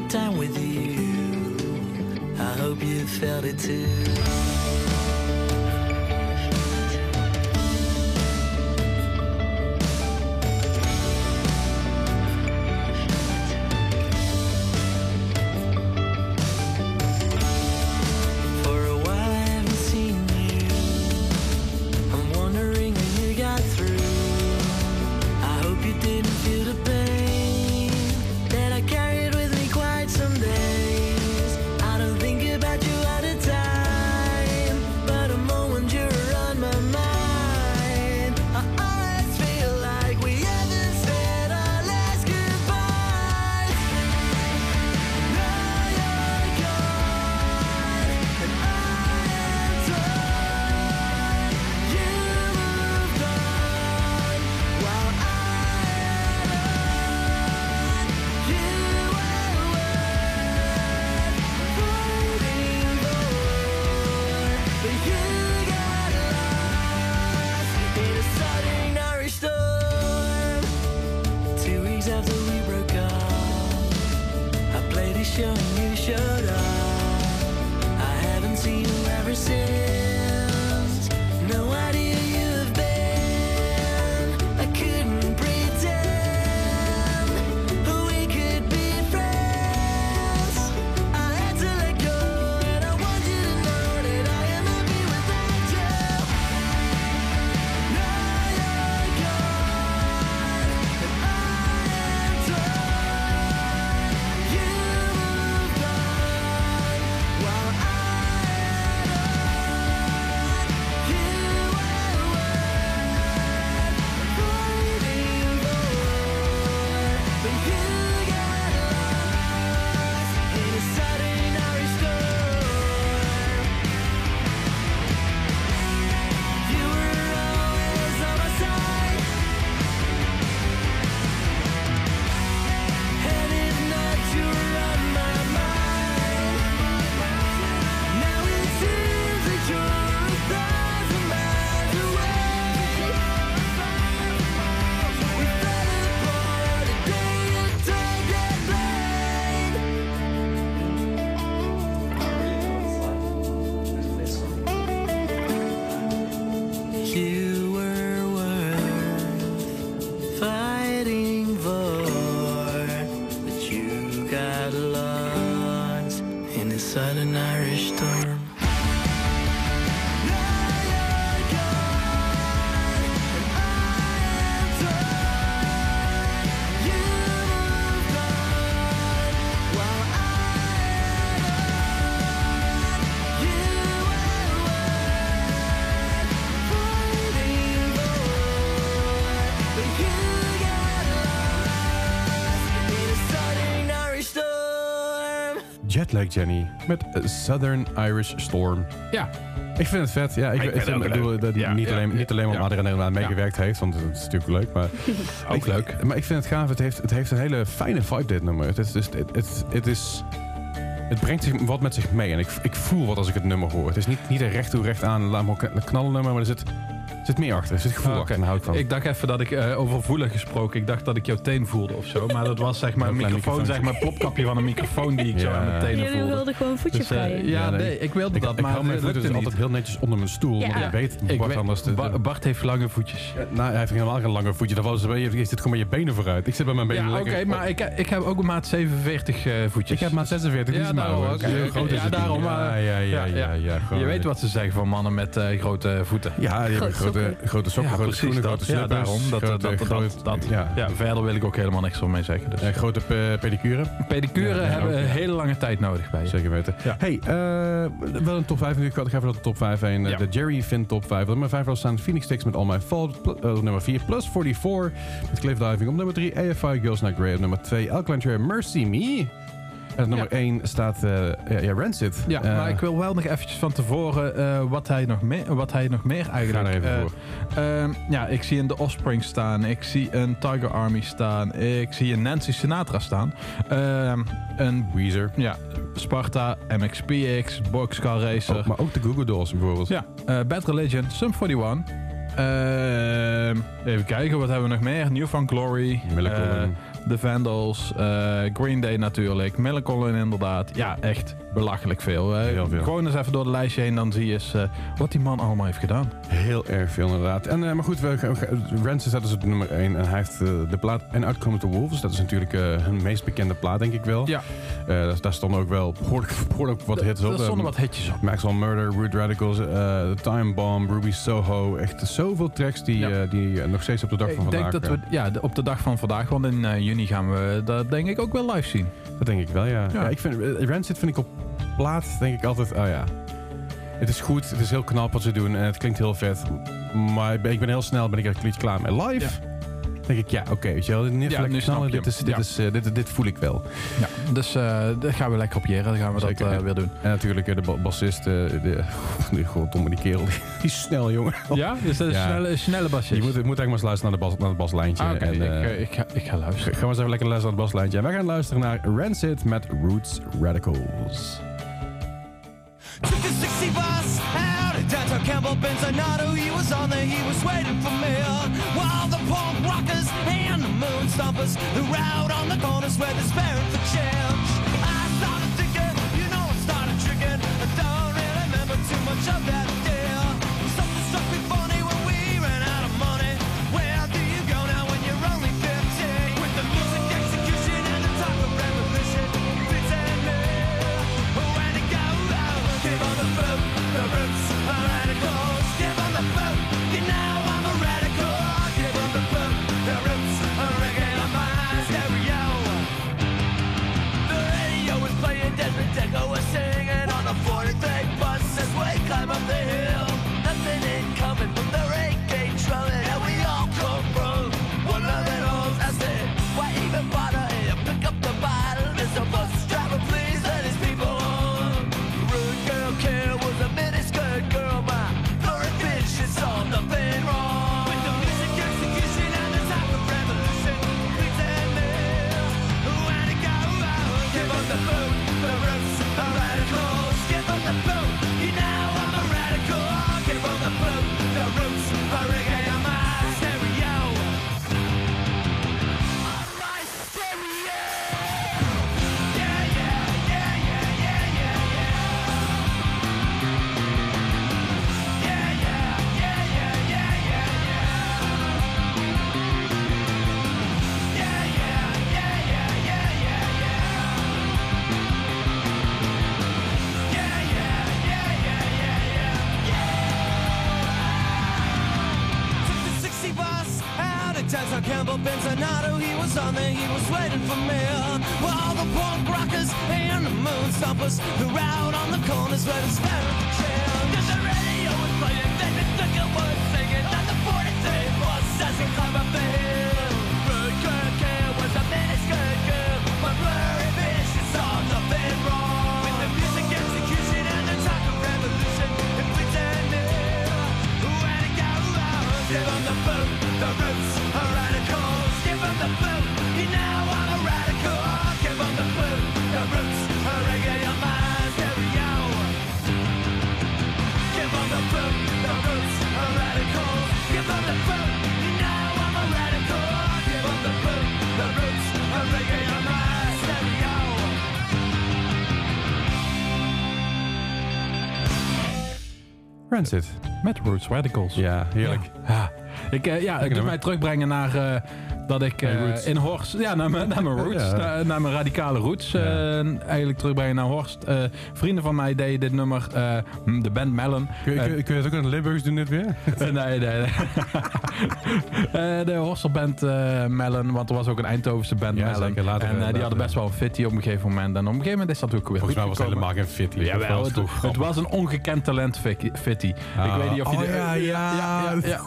Time with you. I hope you felt it too. Jetlag Jenny met Southern Irish Storm. Ja, Ik vind het vet. Ja, ik, Ik vind het ook ik bedoel, dat Ja, niet, ja, alleen, niet alleen maar omdat Adriaan eraan meegewerkt heeft, want het is natuurlijk leuk. Maar Ook ik- leuk. Maar ik vind het gaaf. Het heeft, het heeft een hele fijne vibe, dit nummer. Het, is, het, het, het, het is... Het brengt zich wat met zich mee en ik, ik voel wat als ik het nummer hoor. Het is niet, niet een recht toe recht aan, laat een knallen nummer, maar er zit, er zit meer achter. Er zit gevoel achter hou ik van. Ik dacht even dat ik eh, over voelen gesproken. Ik dacht dat ik jouw teen voelde of zo. Maar dat was zeg maar Een een microfoon, zeg maar plopkapje van een microfoon die ik zo Ja. aan mijn tenen Jullie voelde. wilden gewoon voetje Dus, eh, vrijen. ja, Ja, nee. nee, ik wilde ik, dat, ik maar hou mijn het voeten dus altijd heel netjes onder mijn stoel. Ja. Ik weet, Ik Bart weet- anders Ba- de- Bart heeft lange voetjes. nou, hij heeft helemaal geen lange voetje. Dat was, je, je zit gewoon met je benen vooruit. Ik zit bij mijn benen Ja, lekker oké, maar ik, ik heb ook een maat 47 eh, voetjes. Ik heb maat 46, Ja, is. Dus heel groot is Ja, daarom, Ja, maar- ja, ja, ja, ja. ja, gewoon- Je weet wat ze zeggen van mannen met eh, grote voeten. Ja, die hebben Grote grote, grote sokken, grote precies schoenen, dat. grote Ja, slippers. daarom. Dat, grote, dat, dat, dat, ja. verder wil ik ook helemaal niks van mee zeggen. Dus. Grote pe- pedicure, Pedicure hebben een hele lange tijd nodig bij je. zeker weten. Hey, eh, wel een top 5 natuurlijk. Ik ga even naar de top 5 heen. De Jerry Finn top 5. Op nummer 5 was staan Phoenix Sticks met All My Fault. Eh, op nummer 4 Plus 44 met Cliff Diving. Op nummer 3 AFI Girls Night Grey. Op nummer 2 Alkaline Mercy Me. En nummer 1 staat eh ja, ja, Rancid. Ja, Eh, maar ik wil wel nog eventjes van tevoren eh, wat, hij nog meer, wat hij nog meer Ga eigenlijk... er even eh, voor. ehm, ja, ik zie een The Offspring staan. Ik zie een Tiger Army staan. Ik zie een Nancy Sinatra staan. Ehm, een Weezer. ja, Sparta, MXPX, Boxcar Racer. Oh, maar ook de Google Dolls bijvoorbeeld. Ja, eh, Bad Religion, Sum 41. Ehm, even kijken, wat hebben we nog meer? New Found Glory. Millencolin. The Vandals. eh, Green Day natuurlijk. Millencolin inderdaad. Ja, echt belachelijk veel. Heel veel. Gewoon eens even door de lijstje heen, dan zie je eens eh, wat die man allemaal heeft gedaan. Heel erg veel inderdaad. En, eh, maar goed, we, Rancid staat dus op nummer 1 en hij heeft de plaat En Out Come the Wolves. Dat is natuurlijk hun meest bekende plaat, denk ik wel. Ja. Daar, daar stonden ook wel behoorlijk, behoorlijk wat hits op. Er stonden wat hitjes op. Maxwell Murder, Root Radicals, Time Bomb, Ruby Soho. Echt zoveel tracks die, Ja. die nog steeds op de dag van Ik denk vandaag... dat we ja, de- op de dag van vandaag, want in eh, juni gaan we dat denk ik ook wel live zien. Dat denk ik wel, ja. Ja. ja. ik vind, eh, Rancid vind ik op plaat, denk ik altijd, oh ja. Het is goed, het is heel knap wat ze doen en het klinkt heel vet. Maar ik ben, heel snel ben ik er klaar mee. Live denk ik, ja, oké, weet je wel. Dit, Ja, lekker nu snap knallen, je dit, is, hem. dit, Ja. is, eh, dit, dit voel ik wel. Ja, dus eh dat gaan we lekker op jeren. Dan gaan we Zeker, dat eh, ja. weer doen. En natuurlijk de ba- bassist, eh, de, die, goddomme die kerel, die, die is snel, jongen. Ja, dus dat is Ja. een snelle, snelle bassist. Je moet, je moet eigenlijk maar eens luisteren naar, de bas, naar het baslijntje. Ah, oké, en, ik, ik, ga, ik ga luisteren. Gaan we eens even lekker luisteren naar het baslijntje. En wij gaan luisteren naar Rancid met Roots Radicals. Took a 60 bus out of downtown Campbell. He was on there, he was waiting for me. Punk rockers and the moon stompers who out on the corners where despairing for change. I started thinking, you know, I started tricking. I don't really remember too much of that downtown He was on there, he was waiting for me. While the punk rockers and the moon stompers were out on the corners where the Met Roots Radicals. Ja, heerlijk. Ja, ik, eh, ja het doet mij terugbrengen naar eh, dat ik eh, in Horst, ja, naar mijn, naar mijn roots, naar, naar mijn radicale roots, eigenlijk terugbrengen naar Horst. Vrienden van mij deden dit nummer, de band Melon. Kun, je- kun, je- kun je het ook in het Limburgs doen dit weer? nee, nee, nee. Eh, de Horsterband eh Melon, want er was ook een Eindhovense band Ja, Melon. zeker. Later, en eh, die hadden best wel een fitty op een gegeven moment. En op een gegeven moment is dat ook weer Volgens mij goed was het gekomen. helemaal geen fitty. Jawel, het, was het toch was een ongekend talent, Fitty. ik Ah, weet niet of je... oh de- ja, ja. ja,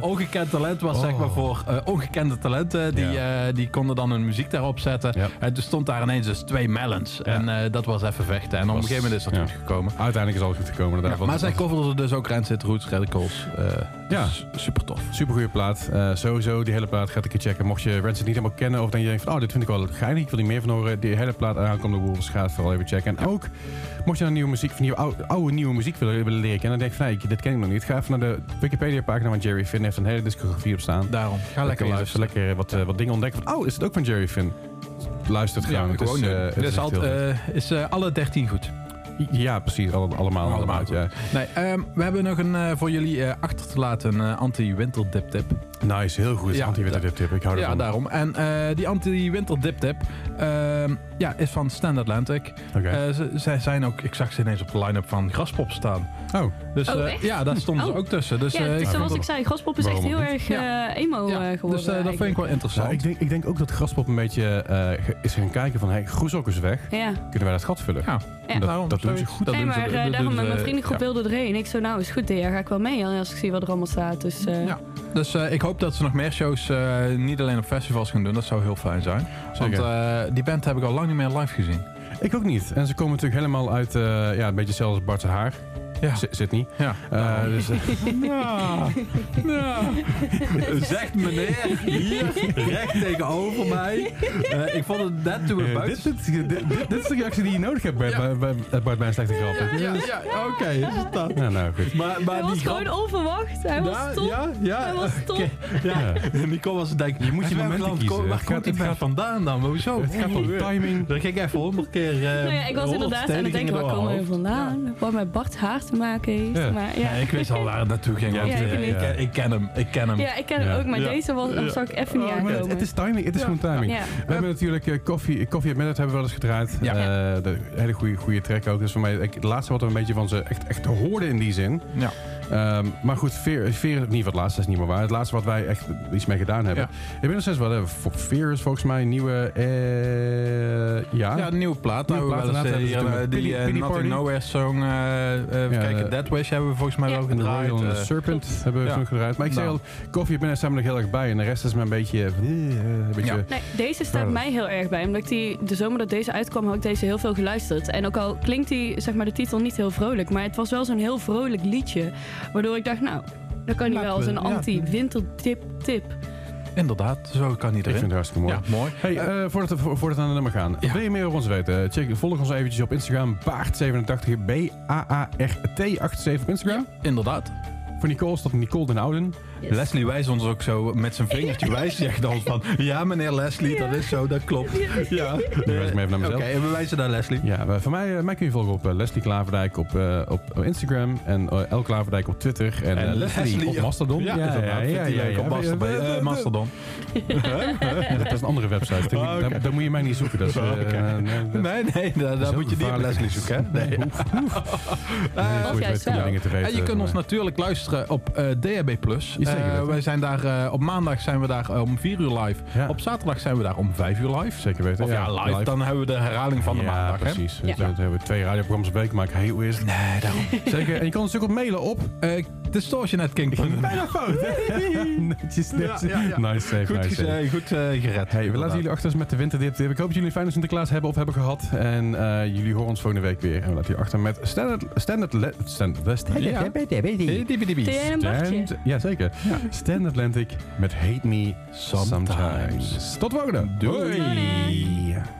ongekend talent was zeg Oh. maar voor eh, ongekende talenten. Lente, die, Ja. eh, die konden dan hun muziek daarop zetten. Ja. En toen stond daar ineens dus twee melons. En eh, dat was even vechten. En op een gegeven moment is dat ja. goed gekomen. Uiteindelijk is alles goed gekomen. maar zij het coverden dus ook Rancid Roots Radicals. eh Ja. dus super tof. Super goede plaat. Eh, sowieso, die hele plaat gaat een keer checken. Mocht je Rancid niet helemaal kennen of dan je denkt van, oh, dit vind ik wel geinig, ik wil er meer van horen. Die hele plaat aankomende Wolves gaat vooral even checken. En ook, mocht je naar nieuwe muziek, van nieuwe, oude, oude nieuwe muziek willen, willen leren kennen, dan denk je van, nee, dit ken ik nog niet. Ga even naar de Wikipedia-pagina van Jerry Finn. heeft een hele discografie op staan. Daarom. Ga lekker luisteren. even lekker wat, eh, wat dingen ontdekken. Van, oh, is het ook van Jerry Finn? Luister het Ja, gewoon. het is, eh, het is al- eh, is eh, alle 13 goed. Ja, precies. Alle- allemaal. Allemaal allemaal ja. Nee, ehm, we hebben nog een eh, voor jullie eh, achter te laten een eh, anti-winter dip tip. Nice, heel goed. Ja, Anti-winter dip tip. Ik hou Ja, ervan. daarom. En eh, die anti-winter dip tip ehm, ja, is van Stand Atlantic. Oké. Eh, ze, zij zijn ook, ik zag ze ineens op de line-up van Graspop staan. oh, Dus Oh, eh, echt? ja, daar stonden ze Oh. ook tussen. Dus, Ja, eh, dus ik zoals ik zei, Gaspop is echt heel erg Ja. eh, emo ja, eh, geworden. Dus eh, dat vind ik wel interessant. Nou, ik, denk, ik denk ook dat Graspop een beetje eh, is gaan kijken van... Hey, Groesok is weg. Ja, Kunnen wij dat gat vullen? Ja, Ja. Dat, daarom. dat doen ze goed. Dat nee, doen ze- maar eh, dat doen daarom met ze- mijn vriendengroep ja. wilde erheen. Ik zo, nou is goed, daar ga ik wel mee als ik zie wat er allemaal staat. Dus eh, Ja. Dus eh, ik hoop dat ze nog meer shows eh, niet alleen op festivals gaan doen. Dat zou heel fijn zijn. Want Zeker. eh, die band heb ik al lang niet meer live gezien. Ik ook niet. En ze komen natuurlijk helemaal uit... eh, ja, een beetje hetzelfde als Bart haar. Ja. Z- Sydney. Ja. Eh, dus, eh, Ja, ja. Zegt meneer hier recht tegenover mij. Eh, ik vond het net toen we buiten... dit, dit, dit, dit- dit is de reactie die je nodig hebt bij, Ja. bij, bij, bij Bart bij een slechte grap. Ja, ja, ja, oké. is het dat? Ja, nou goed. Maar, maar hij was gewoon onverwacht. Hij was top. ja, ja. Hij was top. Oké, Ja. Nicole was denken, Je moet je momenten land kiezen. kom- Waar Het komt het band gaat- vandaan dan? Hoezo? Het gaat om timing. Dan ging ik even honderd keer... eh, Nou ja, ik was inderdaad aan het denken, waar komen we mijn vandaan? Wat met Bart haar te maken heeft. Ja. Maar, ja. Ja, ik wist al waar het naartoe ging. Ja, ik eh, niet. ik, ken, ik ken hem, ik ken hem. Ja, ik ken hem Ja. ook, maar Ja. deze was, Ja. zag ik even niet Oh, het, is timing. Het is gewoon timing. Ja. We hebben natuurlijk eh, Coffee, Coffee at Midnight hebben we wel eens gedraaid. Ja. Eh, de hele goede, goede track ook. Dus voor mij ik, het laatste wat we een beetje van ze echt, echt hoorden in die zin. Ja. Ehm, maar goed, Fear, Fear, niet wat het laatste is niet meer waar. Het laatste wat wij echt iets mee gedaan hebben. Inmiddels is wel, eh, Fear is volgens mij een nieuwe, eh, ja. Ja, de nieuwe plaat. Nieuwe Nou, we plaat, wel eens, die eh, Nothing. Nowhere song. even Ja, kijken, Dead Wish hebben we volgens mij Ja. wel En de gedraaid. Royal. Serpent hebben we ja. gedraaid. Maar ik zei Nou. al, Coffee at Midnight staan we nog heel erg bij. En de rest is me een beetje... een beetje Ja. Nee, deze staat Ja. mij heel erg bij. Omdat ik die, de zomer dat deze uitkwam, had ik deze heel veel geluisterd. En ook al klinkt die, zeg maar, de titel niet heel vrolijk. Maar het was wel zo'n heel vrolijk liedje. Waardoor ik dacht, nou, dan kan hij Laten wel als een anti-wintertip tip. Inderdaad, zo kan hij Ik vind het hartstikke mooi. Ja, mooi. Hey, eh, voordat, we, vo- voordat we naar de nummer gaan. Ja. Wil je meer over ons weten? Check, volg ons eventjes op Instagram. Baart87, B-A-A-R-T 87 op Instagram. Inderdaad. Voor Nicole staat Nicole den Ouden. Yes. Leslie wijst ons ook zo met zijn vingertje wijst zegt dan van... Ja, meneer Leslie, dat is zo, dat klopt. Ja. Nu wijs ik me even naar mezelf. Oké, en we wijzen naar Leslie. Ja, voor mij, eh, mij kun je volgen op eh, Leslie Klaverdijk op, eh, op Instagram. En eh, L Klaverdijk op Twitter. En, En Leslie, Leslie op Mastodon. Ja, inderdaad. Vindt hij leuk op Mastodon. Mastodon. Ja, dat is een andere website. Daar, Ah, daar, daar moet je mij niet zoeken. Dat is, Ah, nee, dat- Nee, nee, daar, moet je niet op. Leslie zoeken. Hè? Nee. Goed, weet. En je kunt ons natuurlijk luisteren op eh DHB+. Plus. Ja, zeker Eh, wij zijn daar, eh, op maandag zijn we daar eh, om 4 uur live. Ja. Op zaterdag zijn we daar om 5 uur live. Zeker weten. Of ja, live, dan hebben we de herhaling van de ja, maandag. Hè? precies. Ja. Dan hebben we twee radioprogramma's per week, maar ik heel eerst. Nee, daarom. Zeker. En je kan ons ook op mailen op. Eh distortionatking.nl Bijna fout. netjes, netjes. Ja, ja, ja. Nice save, Goed, nice goed eh, gered. Hey, we laten jullie achter met de winterdip. Ik hoop dat jullie een fijne Sinterklaas hebben of hebben gehad. En eh, jullie horen ons volgende week weer. En we laten jullie achter met Standard... Standard... Le- Standard... Ja. Stand, ja, zeker. Stand Atlantic met Hate Me Sometimes. Sometimes. Tot volgende. Doei.